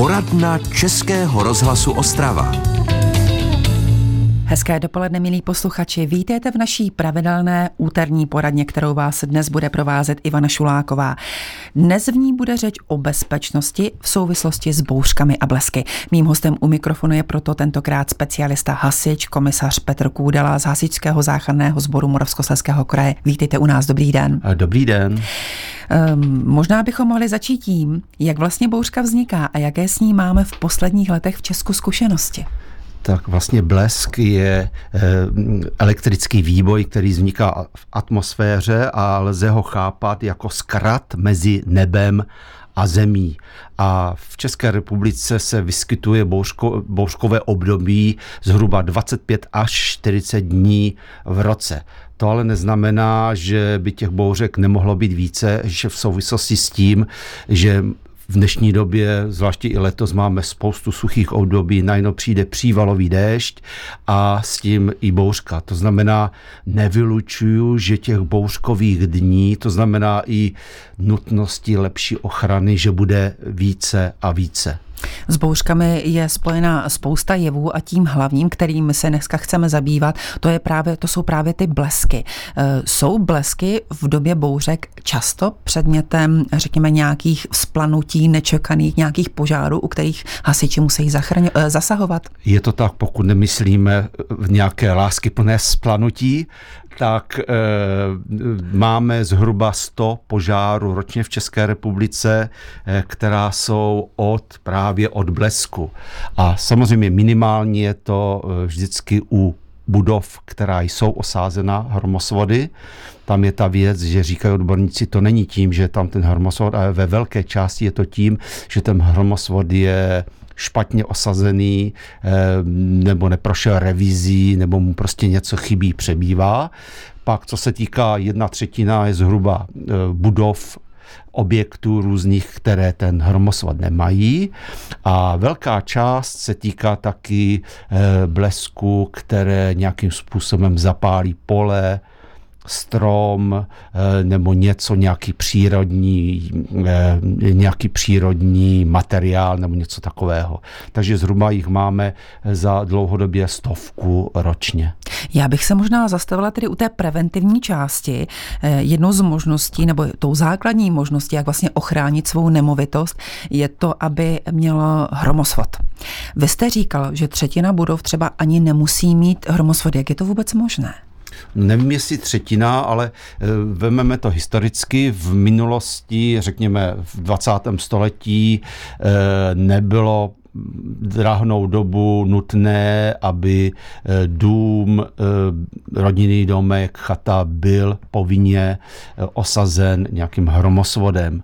Poradna Českého rozhlasu Ostrava. Hezké dopoledne, milí posluchači. Vítejte v naší pravidelné úterní poradně, kterou vás dnes bude provázet Ivana Šuláková. Dnes v ní bude řeč o bezpečnosti v souvislosti s bouřkami a blesky. Mým hostem u mikrofonu je proto tentokrát specialista hasič, komisař Petr Kůdela z Hasičského záchranného sboru Moravskoslezského kraje. Vítejte u nás, dobrý den. Dobrý den. Um, možná bychom mohli začít tím, jak vlastně bouřka vzniká a jaké s ní máme v posledních letech v Česku zkušenosti tak vlastně blesk je eh, elektrický výboj, který vzniká v atmosféře a lze ho chápat jako zkrat mezi nebem a zemí. A v České republice se vyskytuje bouřko, bouřkové období zhruba 25 až 40 dní v roce. To ale neznamená, že by těch bouřek nemohlo být více, že v souvislosti s tím, že v dnešní době, zvláště i letos, máme spoustu suchých období, najednou přijde přívalový déšť a s tím i bouřka. To znamená, nevylučuju, že těch bouřkových dní, to znamená i nutnosti lepší ochrany, že bude více a více. S bouřkami je spojena spousta jevů a tím hlavním, kterým se dneska chceme zabývat, to, je právě, to jsou právě ty blesky. E, jsou blesky v době bouřek často předmětem, řekněme, nějakých splanutí, nečekaných, nějakých požárů, u kterých hasiči musí zachraň, e, zasahovat? Je to tak, pokud nemyslíme v nějaké lásky plné splanutí, tak e, máme zhruba 100 požárů ročně v České republice, e, která jsou od právě od blesku. A samozřejmě minimálně je to e, vždycky u budov, která jsou osázena hromosvody. Tam je ta věc, že říkají odborníci, to není tím, že tam ten hromosvod, ale ve velké části je to tím, že ten hromosvod je špatně osazený, eh, nebo neprošel revizí, nebo mu prostě něco chybí, přebývá. Pak, co se týká jedna třetina, je zhruba eh, budov objektů různých, které ten hromosvod nemají. A velká část se týká taky eh, blesku, které nějakým způsobem zapálí pole, strom eh, nebo něco, nějaký přírodní, eh, nějaký přírodní materiál nebo něco takového. Takže zhruba jich máme za dlouhodobě stovku ročně. Já bych se možná zastavila tedy u té preventivní části. Eh, jednou z možností, nebo tou základní možností, jak vlastně ochránit svou nemovitost, je to, aby mělo hromosvod. Vy jste říkal, že třetina budov třeba ani nemusí mít hromosvod. Jak je to vůbec možné? Nevím jestli třetina, ale eh, vememe to historicky. V minulosti, řekněme v 20. století, eh, nebylo drahnou dobu nutné, aby eh, dům, rodinný domek, chata byl povinně osazen nějakým hromosvodem.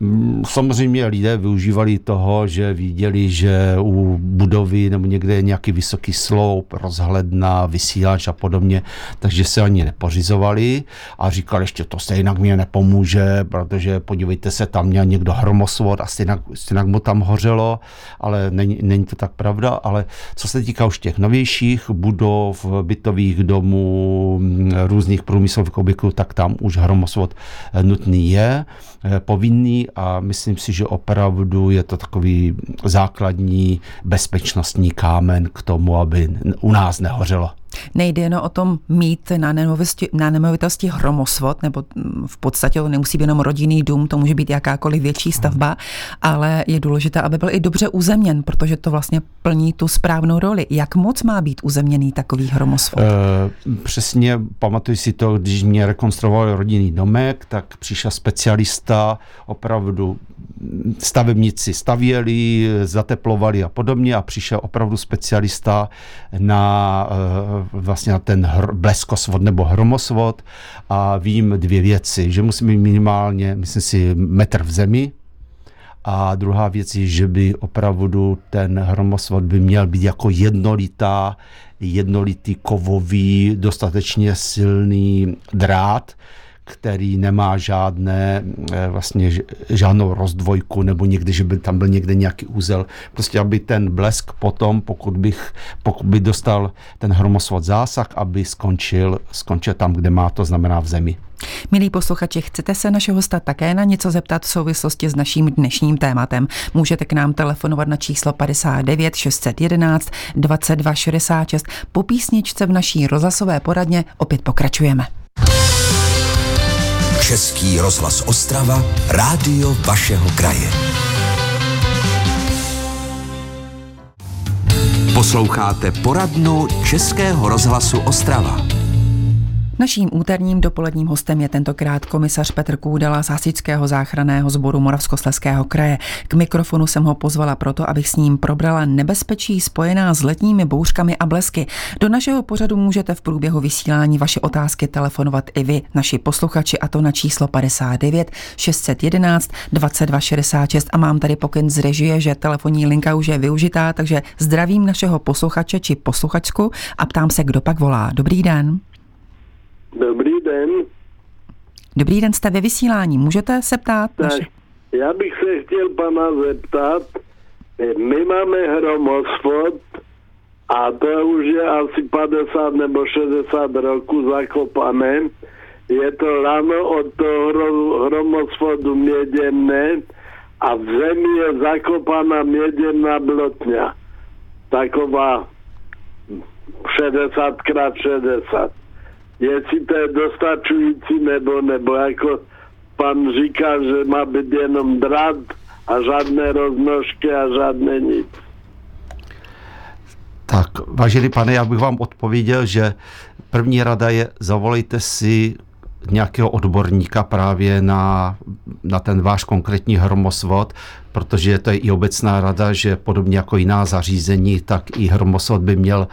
Mm, samozřejmě lidé využívali toho, že viděli, že u budovy nebo někde je nějaký vysoký sloup, rozhledna, vysílač a podobně, takže se ani nepořizovali a říkali ještě, to se jinak mě nepomůže, protože podívejte se, tam měl někdo hromosvod a stejnak, stejnak mu tam hořelo, ale není, není to tak pravda, ale co se týká už těch novějších budov, bytových domů, různých průmyslových objektů, tak tam už hromosvod nutný je, eh, a myslím si, že opravdu je to takový základní bezpečnostní kámen k tomu, aby u nás nehořelo. Nejde jen o tom mít na nemovitosti, na nemovitosti hromosvod, nebo v podstatě to nemusí být jenom rodinný dům, to může být jakákoliv větší stavba, ale je důležité, aby byl i dobře uzemněn, protože to vlastně plní tu správnou roli. Jak moc má být uzemněný takový hromosvod? E, přesně pamatuju si to, když mě rekonstruoval rodinný domek, tak přišel specialista, opravdu stavebníci stavěli, zateplovali a podobně a přišel opravdu specialista na eh, vlastně na ten hr, bleskosvod nebo hromosvod a vím dvě věci, že musí mít minimálně, myslím si, metr v zemi, a druhá věc je, že by opravdu ten hromosvod by měl být jako jednolitá, jednolitý kovový, dostatečně silný drát, který nemá žádné, eh, vlastně žádnou rozdvojku, nebo někdy, že by tam byl někde nějaký úzel. Prostě, aby ten blesk potom, pokud, bych, pokud by dostal ten hromosvod zásah, aby skončil, skončil tam, kde má, to znamená v zemi. Milí posluchači, chcete se našeho hosta také na něco zeptat v souvislosti s naším dnešním tématem? Můžete k nám telefonovat na číslo 59 611 22 66. Po písničce v naší rozhlasové poradně opět pokračujeme. Český rozhlas Ostrava, rádio vašeho kraje. Posloucháte poradnu Českého rozhlasu Ostrava. Naším úterním dopoledním hostem je tentokrát komisař Petr Kůdela z Hasičského záchranného sboru Moravskosleského kraje. K mikrofonu jsem ho pozvala proto, abych s ním probrala nebezpečí spojená s letními bouřkami a blesky. Do našeho pořadu můžete v průběhu vysílání vaše otázky telefonovat i vy, naši posluchači, a to na číslo 59 611 2266 a mám tady pokyn z režie, že telefonní linka už je využitá, takže zdravím našeho posluchače či posluchačku a ptám se, kdo pak volá. Dobrý den. Dobrý den. Dobrý den, jste ve vysílání, můžete se ptát? Tak, naše... já bych se chtěl pana zeptat, my máme hromosvod a to už je asi 50 nebo 60 roků zakopané. Je to lano od toho hromosvodu měděné a v zemi je zakopaná měděná blotňa. Taková 60 krát 60 jestli to je dostačující nebo, nebo jako pan říká, že má být jenom drát a žádné roznožky a žádné nic. Tak, vážený pane, já bych vám odpověděl, že první rada je, zavolejte si nějakého odborníka právě na, na ten váš konkrétní hromosvod, protože to je i obecná rada, že podobně jako jiná zařízení, tak i hromosvod by měl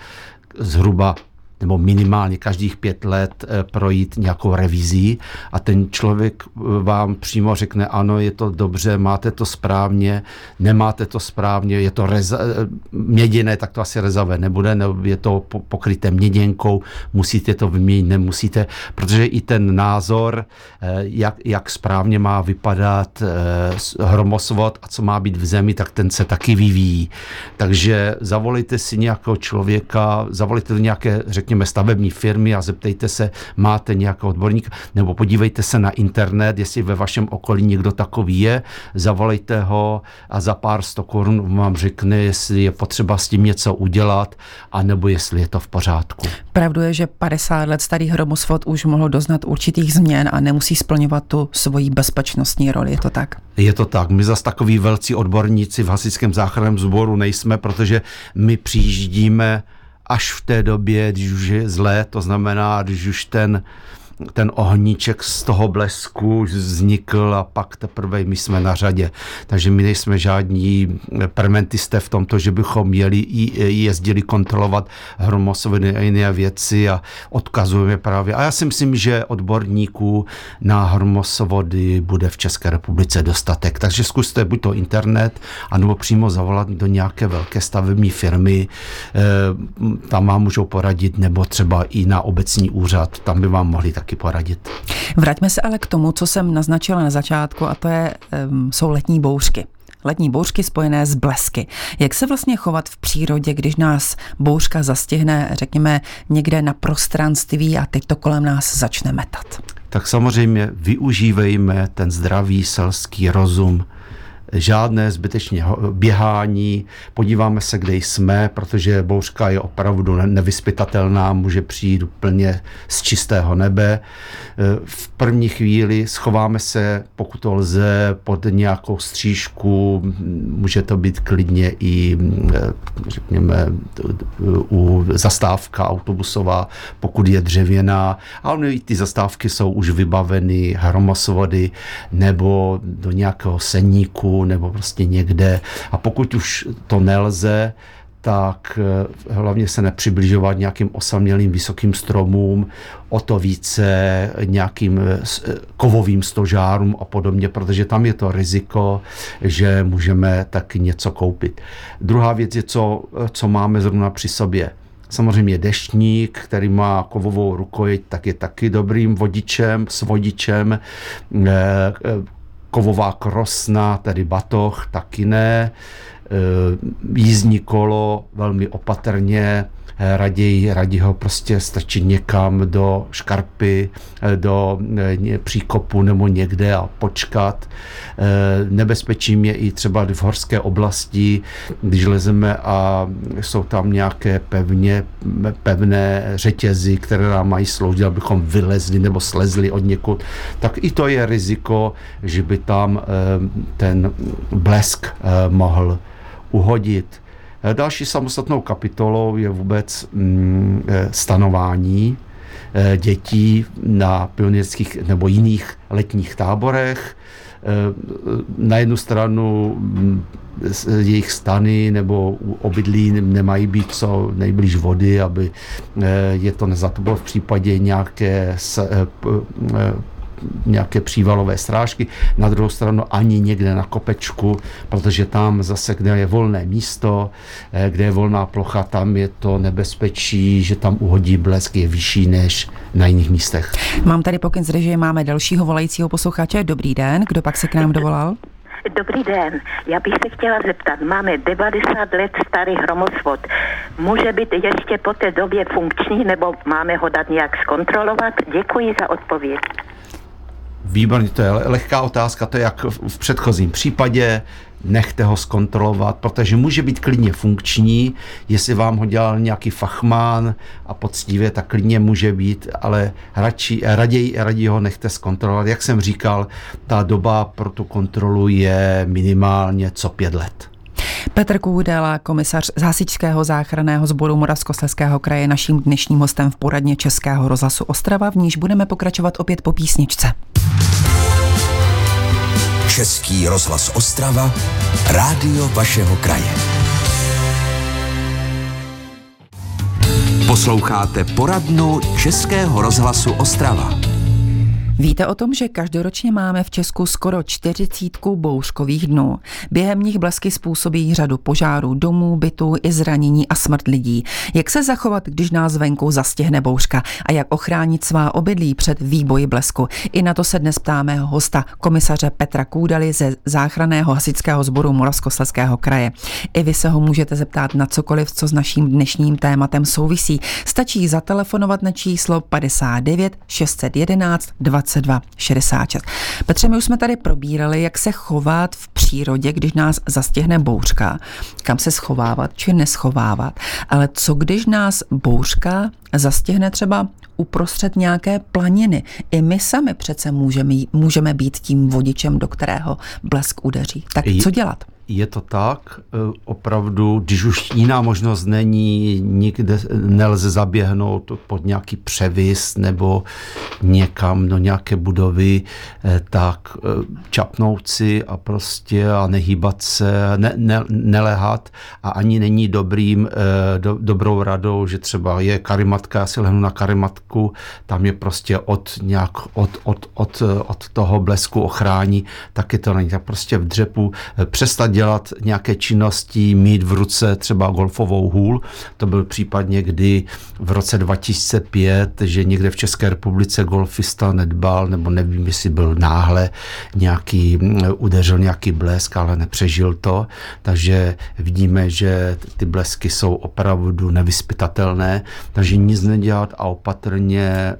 zhruba nebo minimálně každých pět let eh, projít nějakou revizí a ten člověk eh, vám přímo řekne, ano, je to dobře, máte to správně, nemáte to správně, je to reza, eh, měděné, tak to asi rezavé nebude, nebo je to pokryté měděnkou, musíte to vyměnit, nemusíte, protože i ten názor, jak, jak správně má vypadat hromosvod a co má být v zemi, tak ten se taky vyvíjí. Takže zavolejte si nějakého člověka, zavolejte nějaké, řekněme, řekněme, stavební firmy a zeptejte se, máte nějakého odborníka, nebo podívejte se na internet, jestli ve vašem okolí někdo takový je, zavolejte ho a za pár sto korun vám řekne, jestli je potřeba s tím něco udělat, anebo jestli je to v pořádku. Pravdu je, že 50 let starý hromosvod už mohl doznat určitých změn a nemusí splňovat tu svoji bezpečnostní roli, je to tak? Je to tak. My zase takový velcí odborníci v hasičském záchranném sboru nejsme, protože my přijíždíme až v té době, když už je zlé, to znamená, když už ten ten ohníček z toho blesku vznikl a pak teprve my jsme na řadě. Takže my nejsme žádní permentisté v tomto, že bychom jeli, jezdili kontrolovat hromosoviny a jiné věci a odkazujeme právě. A já si myslím, že odborníků na hromosovody bude v České republice dostatek. Takže zkuste buď to internet, anebo přímo zavolat do nějaké velké stavební firmy, eh, tam vám můžou poradit, nebo třeba i na obecní úřad, tam by vám mohli taky poradit. Vraťme se ale k tomu, co jsem naznačila na začátku, a to je, jsou letní bouřky letní bouřky spojené s blesky. Jak se vlastně chovat v přírodě, když nás bouřka zastihne, řekněme, někde na prostranství a teď to kolem nás začne metat? Tak samozřejmě využívejme ten zdravý selský rozum, žádné zbytečně běhání, podíváme se, kde jsme, protože bouřka je opravdu nevyspytatelná, může přijít úplně z čistého nebe. V první chvíli schováme se, pokud to lze, pod nějakou střížku, může to být klidně i, řekněme, u zastávka autobusová, pokud je dřevěná, ale i ty zastávky jsou už vybaveny hromosvody nebo do nějakého seníku, nebo prostě někde. A pokud už to nelze, tak eh, hlavně se nepřibližovat nějakým osamělým vysokým stromům, o to více nějakým eh, eh, kovovým stožárům a podobně, protože tam je to riziko, že můžeme taky něco koupit. Druhá věc je, co, co máme zrovna při sobě Samozřejmě deštník, který má kovovou rukojeť, tak je taky dobrým vodičem, s vodičem. Kovová krosna, tedy batoh, taky ne. Jízdní kolo velmi opatrně, Eh, raději, raději ho prostě strčit někam do škarpy, eh, do eh, příkopu nebo někde a počkat. Nebezpečím je i třeba v horské oblasti, když lezeme a jsou tam nějaké pevně, pevné řetězy, které nám mají sloužit, abychom vylezli nebo slezli od někud, tak i to je riziko, že by tam ten blesk mohl uhodit. Eh, další samostatnou kapitolou je vůbec mm, eh, stanování eh, dětí na pionýrských nebo jiných letních táborech. Na jednu stranu mm, jejich stany nebo obydlí nemají být co nejblíž vody, aby je to nezatopovalo v případě nějaké nějaké přívalové strážky, na druhou stranu ani někde na kopečku, protože tam zase, kde je volné místo, eh, kde je volná plocha, tam je to nebezpečí, že tam uhodí blesk, je vyšší než na jiných místech. Mám tady pokyn z režie, máme dalšího volajícího posluchače. Dobrý den, kdo pak se k nám dovolal? Dobrý den, já bych se chtěla zeptat, máme 90 let starý hromosvod. Může být ještě po té době funkční, nebo máme ho dát nějak zkontrolovat? Děkuji za odpověď. Výborně, to je lehká otázka, to je jak v předchozím případě, nechte ho zkontrolovat, protože může být klidně funkční, jestli vám ho dělal nějaký fachmán a poctivě, tak klidně může být, ale radši, raději, raději ho nechte zkontrolovat. Jak jsem říkal, ta doba pro tu kontrolu je minimálně co pět let. Petr Kůdela, komisař z Hasičského záchranného sboru Moravskoslezského kraje, naším dnešním hostem v poradně Českého rozhlasu Ostrava, v níž budeme pokračovat opět po písničce. Český rozhlas Ostrava, rádio vašeho kraje. Posloucháte poradnu Českého rozhlasu Ostrava. Víte o tom, že každoročně máme v Česku skoro čtyřicítku bouřkových dnů. Během nich blesky způsobí řadu požárů domů, bytů i zranění a smrt lidí. Jak se zachovat, když nás venku zastihne bouřka a jak ochránit svá obydlí před výboji blesku? I na to se dnes ptáme hosta komisaře Petra Kůdaly ze záchranného hasičského sboru Moravskoslezského kraje. I vy se ho můžete zeptat na cokoliv, co s naším dnešním tématem souvisí. Stačí zatelefonovat na číslo 59 611 20 22 66. Petře, my už jsme tady probírali, jak se chovat v přírodě, když nás zastihne bouřka, kam se schovávat či neschovávat. Ale co když nás bouřka zastihne třeba uprostřed nějaké planiny. I my sami přece můžeme, můžeme být tím vodičem, do kterého blesk udeří. Tak co dělat? Je to tak, e, opravdu, když už jiná možnost není, nikde nelze zaběhnout pod nějaký převis nebo někam do nějaké budovy, e, tak e, čapnout si a prostě a nehýbat se, ne, ne, nelehat a ani není dobrým, do, dobrou radou, že třeba je karimatka, já si lehnu na karimatku, tam je prostě od, nějak, od, od, od, od toho blesku ochrání, taky to není. Tak prostě v dřepu přestat dělat nějaké činnosti, mít v ruce třeba golfovou hůl. To byl případ někdy v roce 2005, že někde v České republice golfista nedbal, nebo nevím, jestli byl náhle nějaký, udeřil nějaký blesk, ale nepřežil to. Takže vidíme, že ty blesky jsou opravdu nevyspytatelné, takže nic nedělat a opatrně,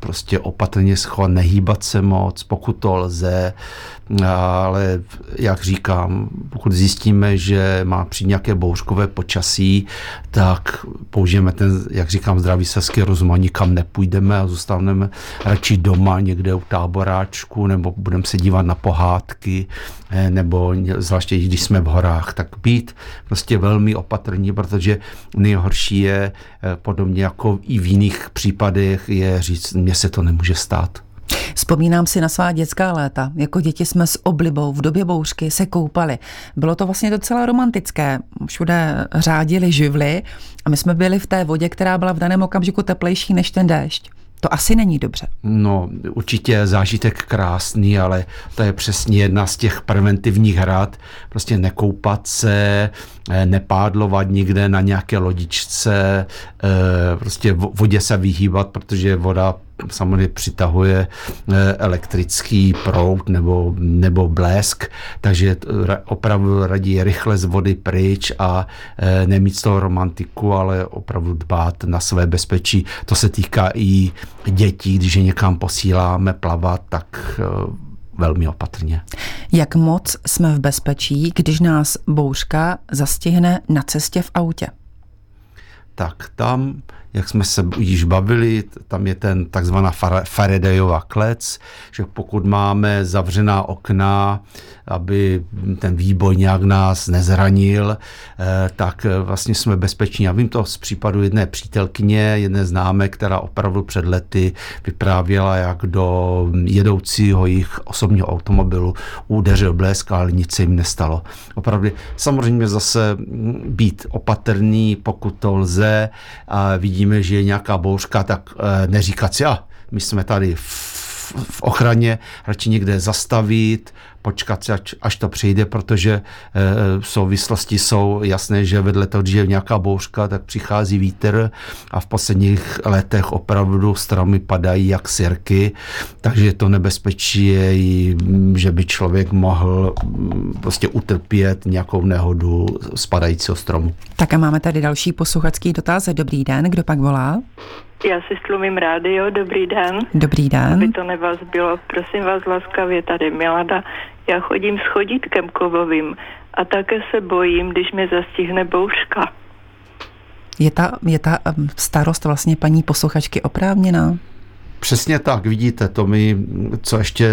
prostě opatrně schovat, nehýbat se moc, pokud to lze, ale jak říkám, pokud zjistíme, že má při nějaké bouřkové počasí, tak použijeme ten, jak říkám, zdravý selský rozum nikam nepůjdeme a zůstaneme radši doma někde u táboráčku nebo budeme se dívat na pohádky eh, nebo zvláště když jsme v horách, tak být prostě velmi opatrní, protože nejhorší je eh, podobně jako i v jiných případech je říct, mně se to nemůže stát. Vzpomínám si na svá dětská léta. Jako děti jsme s oblibou v době bouřky se koupali. Bylo to vlastně docela romantické. Všude řádili živly a my jsme byli v té vodě, která byla v daném okamžiku teplejší než ten déšť. To asi není dobře. No, určitě zážitek krásný, ale to je přesně jedna z těch preventivních rad. Prostě nekoupat se, nepádlovat nikde na nějaké lodičce, eh, prostě vodě se vyhýbat, protože voda samozřejmě přitahuje eh, elektrický proud nebo, nebo blesk, takže opravdu raději rychle z vody pryč a eh, nemít z toho romantiku, ale opravdu dbát na své bezpečí. To se týká i dětí, když je někam posíláme plavat, tak eh, velmi opatrně. Jak moc jsme v bezpečí, když nás bouřka zastihne na cestě v autě? Tak tam jak jsme se již bavili, tam je ten takzvaná Faradayova klec, že pokud máme zavřená okna, aby ten výboj nějak nás nezranil, eh, tak eh, vlastně jsme bezpeční. Já vím to z případu jedné přítelkyně, jedné známé, která opravdu před lety vyprávěla, jak do jedoucího jejich osobního automobilu udeřil blesk, ale nic se jim nestalo. Opravdu samozřejmě zase být opatrný, pokud to lze a vidíme, že je nějaká bouřka, tak eh, neříkat si, a my jsme tady v v ochraně, radši někde zastavit, počkat si, až, až to přijde, protože e, souvislosti jsou jasné, že vedle toho, když je nějaká bouřka, tak přichází vítr a v posledních letech opravdu stromy padají jak sirky, takže to nebezpečí je že by člověk mohl prostě utrpět nějakou nehodu spadajícího stromu. Tak a máme tady další posluchačský dotaz. Dobrý den, kdo pak volá? Já si stlumím rádio, dobrý den. Dobrý den. Aby to nevaz bylo, prosím vás laskavě, tady Milada. Já chodím s chodítkem kovovým a také se bojím, když mě zastihne bouřka. Je ta, je ta starost vlastně paní posluchačky oprávněná? Přesně tak, vidíte, to my, co ještě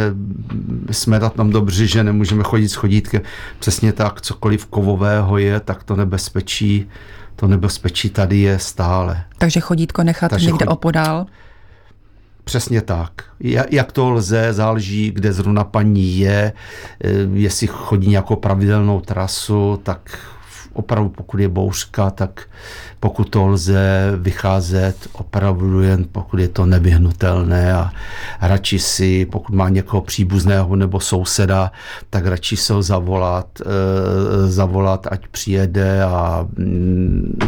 jsme na tom dobří, že nemůžeme chodit s chodítkem. Přesně tak, cokoliv kovového je, tak to nebezpečí to nebezpečí tady je stále. Takže chodítko nechat Takže někde chodí... opodál? Přesně tak. Jak to lze, záleží, kde zrovna paní je, eh, jestli chodí nějakou pravidelnou trasu, tak opravdu pokud je bouřka, tak pokud to lze vycházet opravdu jen pokud je to nevyhnutelné a radši si, pokud má někoho příbuzného nebo souseda, tak radši se ho zavolat, e, zavolat, ať přijede a mm,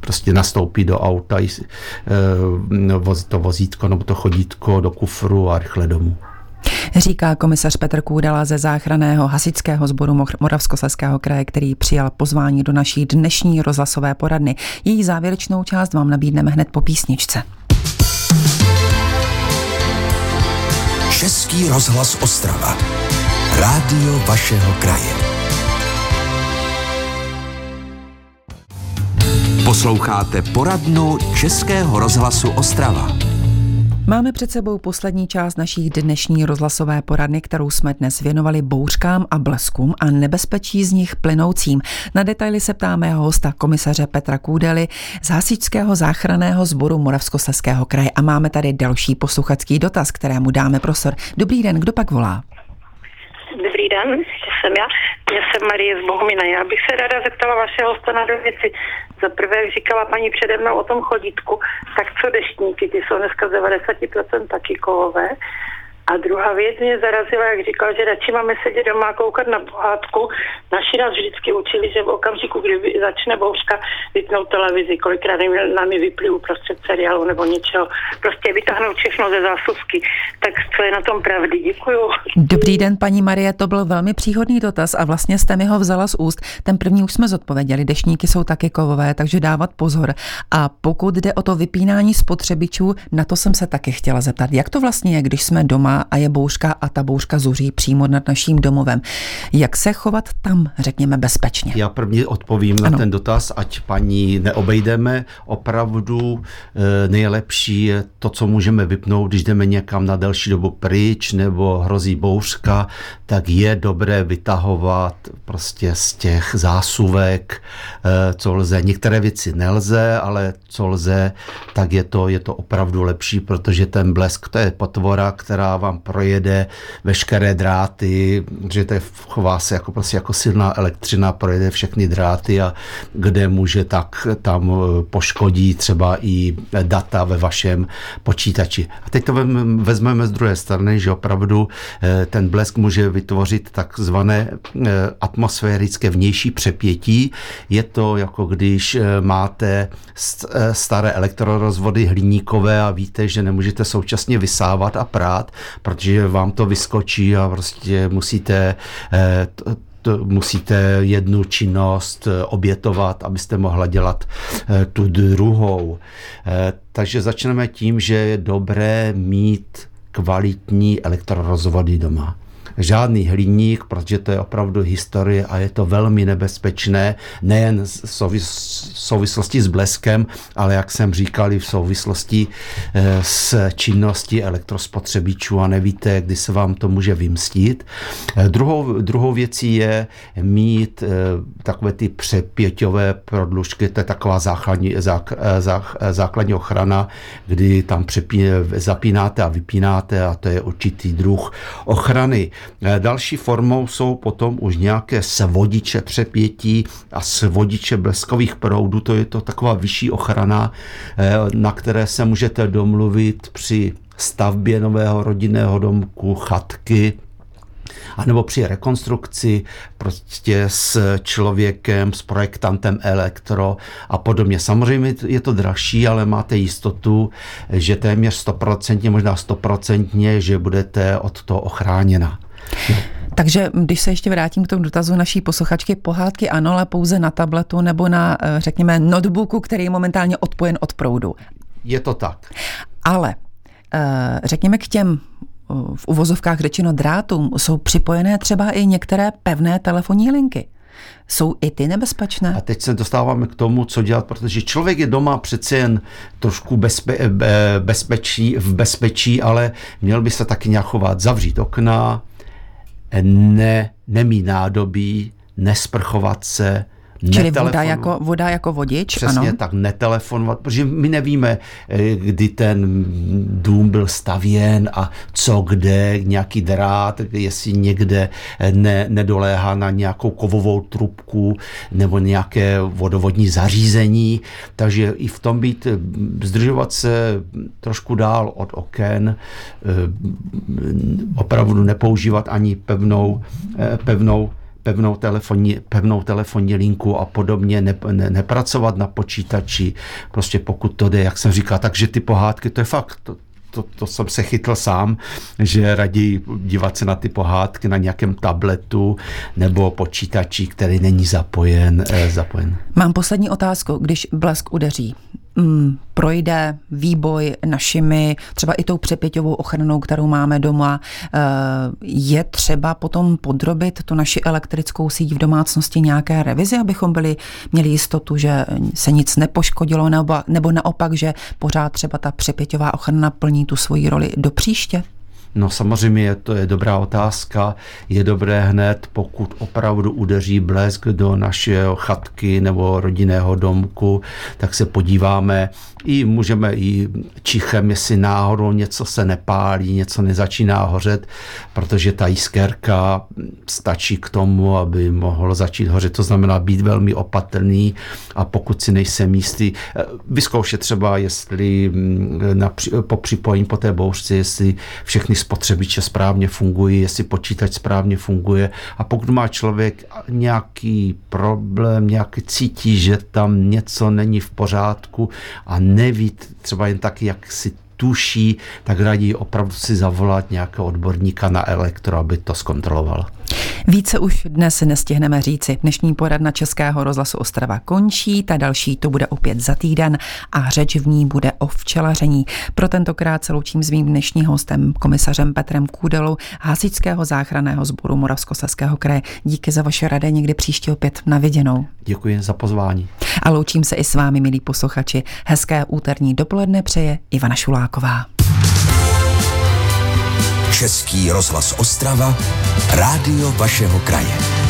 prostě nastoupí do auta, e, to vozítko nebo to chodítko do kufru a rychle domů. Říká komisař Petr Kůdala ze záchraného hasičského sboru Moravskoslezského kraje, který přijal pozvání do naší dnešní rozhlasové poradny. Její závěrečnou část vám nabídneme hned po písničce. Český rozhlas Ostrava. Rádio vašeho kraje. Posloucháte poradnu Českého rozhlasu Ostrava. Máme před sebou poslední část naší dnešní rozhlasové poradny, kterou jsme dnes věnovali bouřkám a bleskům a nebezpečí z nich plynoucím. Na detaily se ptáme hosta komisaře Petra Kůdely z Hasičského záchranného sboru Moravskoslezského kraje a máme tady další posluchačský dotaz, kterému dáme prostor. Dobrý den, kdo pak volá? Dobrý den, jsem já. Já jsem Marie z Bohumina. Já bych se ráda zeptala vašeho hosta na dvě věci. Za prvé, jak říkala paní přede mnou o tom chodítku, tak co deštníky, ty jsou dneska 90% taky kovové. A druhá věc mě zarazila, jak říkal, že radši máme sedět doma a koukat na pohádku. Naši nás vždycky učili, že v okamžiku, kdy začne bouřka, vypnout televizi, kolikrát nám je vyplý uprostřed seriálu nebo něčeho. Prostě vytáhnout všechno ze zásuvky. Tak co je na tom pravdy? Děkuju. Dobrý den, paní Marie, to byl velmi příhodný dotaz a vlastně jste mi ho vzala z úst. Ten první už jsme zodpověděli. Dešníky jsou taky kovové, takže dávat pozor. A pokud jde o to vypínání spotřebičů, na to jsem se taky chtěla zeptat. Jak to vlastně je, když jsme doma a je bouřka a ta bouřka zuří přímo nad naším domovem. Jak se chovat tam, řekněme, bezpečně? Já první odpovím ano. na ten dotaz, ať paní neobejdeme. Opravdu e, nejlepší je to, co můžeme vypnout, když jdeme někam na delší dobu pryč nebo hrozí bouřka, tak je dobré vytahovat prostě z těch zásuvek, e, co lze. Některé věci nelze, ale co lze, tak je to, je to opravdu lepší, protože ten blesk, to je potvora, která vám projede veškeré dráty, že to je, chová se jako, prostě jako silná elektřina, projede všechny dráty a kde může, tak tam eh, poškodí třeba i data ve vašem počítači. A teď to vezmeme z druhé strany, že opravdu eh, ten blesk může vytvořit takzvané atmosférické vnější přepětí. Je to jako když máte staré elektrorozvody hliníkové a víte, že nemůžete současně vysávat a prát, protože vám to vyskočí a prostě musíte eh, musíte jednu činnost eh, obětovat, abyste mohla dělat eh, tu druhou. Takže začneme tím, že je dobré mít kvalitní elektrorozvody doma žádný hliník, protože to je opravdu historie a je to velmi nebezpečné, nejen v souvislosti s bleskem, ale jak jsem říkal, i v souvislosti eh, s činností elektrospotřebičů a nevíte, kdy se vám to může vymstit. Eh, druhou, druhou věcí je mít eh, takové ty přepěťové prodlužky, to je taková základní, zák, zák, základní ochrana, kdy tam přepí, zapínáte a vypínáte a to je určitý druh ochrany. Eh, další formou jsou potom už nějaké svodiče přepětí a svodiče bleskových proudů, to je to taková vyšší ochrana, eh, na které se můžete domluvit při stavbě nového rodinného domku, chatky, anebo při rekonstrukci prostě s člověkem, s projektantem elektro a podobně. Samozřejmě je to dražší, ale máte jistotu, že téměř 100%, možná 100%, že budete od toho ochráněna. Takže když se ještě vrátím k tomu dotazu naší posluchačky, pohádky ano, ale pouze na tabletu nebo na, eh, řekněme, notebooku, který je momentálně odpojen od proudu. Je to tak. Ale eh, řekněme k těm eh, v uvozovkách řečeno drátům jsou připojené třeba i některé pevné telefonní linky. Jsou i ty nebezpečné? A teď se dostáváme k tomu, co dělat, protože člověk je doma přece jen trošku bezpe, bezpečí, v bezpečí, ale měl by se taky nějak chovat, zavřít okna, ne, nemít nádobí, nesprchovat se, Čili voda jako, voda jako vodič? Přesně ano. tak, netelefonovat, protože my nevíme, eh, kdy ten dům byl stavěn a co kde, nějaký drát, jestli někde eh, ne, nedoléhá na nějakou kovovou trubku nebo nějaké vodovodní zařízení, takže i v tom být, eh, zdržovat se trošku dál od oken, opravdu nepoužívat ani pevnou, pevnou pevnou telefonní, pevnou telefonní linku a podobně, ne, ne, nepracovat na počítači, prostě pokud to jde, jak jsem říkal, takže ty pohádky, to je fakt, to, to, to jsem se chytl sám, že raději dívat se na ty pohádky na nějakém tabletu nebo počítači, který není zapojen. Eh, zapojen. Mám poslední otázku. Když blesk udeří, mm, projde výboj našimi, třeba i tou přepěťovou ochranou, kterou máme doma, eh, je třeba potom podrobit tu naši elektrickou síť v domácnosti nějaké revizi, abychom byli, měli jistotu, že se nic nepoškodilo, nebo, nebo naopak, že pořád třeba ta přepěťová ochrana plní tu svoji roli do příště? No samozřejmě to je dobrá otázka. Je dobré hned, pokud opravdu udeří blesk do našeho chatky nebo rodinného domku, tak se podíváme, i můžeme i čichem, jestli náhodou něco se nepálí, něco nezačíná hořet, protože ta jiskérka stačí k tomu, aby mohlo začít hořet. To znamená být velmi opatrný a pokud si nejsem jistý, vyzkoušet třeba, jestli mm, na, po připojení po té bouřce, jestli všechny spotřebiče správně fungují, jestli počítač správně funguje a pokud má člověk nějaký problém, nějaký cítí, že tam něco není v pořádku a neví třeba jen tak, jak si tuší, tak radí opravdu si zavolat nějakého odborníka na elektro, aby to zkontroloval. Více už dnes nestihneme říci. Dnešní poradna Českého rozhlasu Ostrava končí, ta další to bude opět za týden a řeč v ní bude o včelaření. Pro tentokrát se loučím s mým dnešním hostem, komisařem Petrem Kůdelou, Hasičského záchranného sboru Moravskoslezského kraje. Díky za vaše rady, někdy příště opět na viděnou. Děkuji za pozvání. A loučím se i s vámi, milí posluchači. Hezké úterní dopoledne přeje Ivana Šuláková. Český rozhlas Ostrava, rádio vašeho kraje.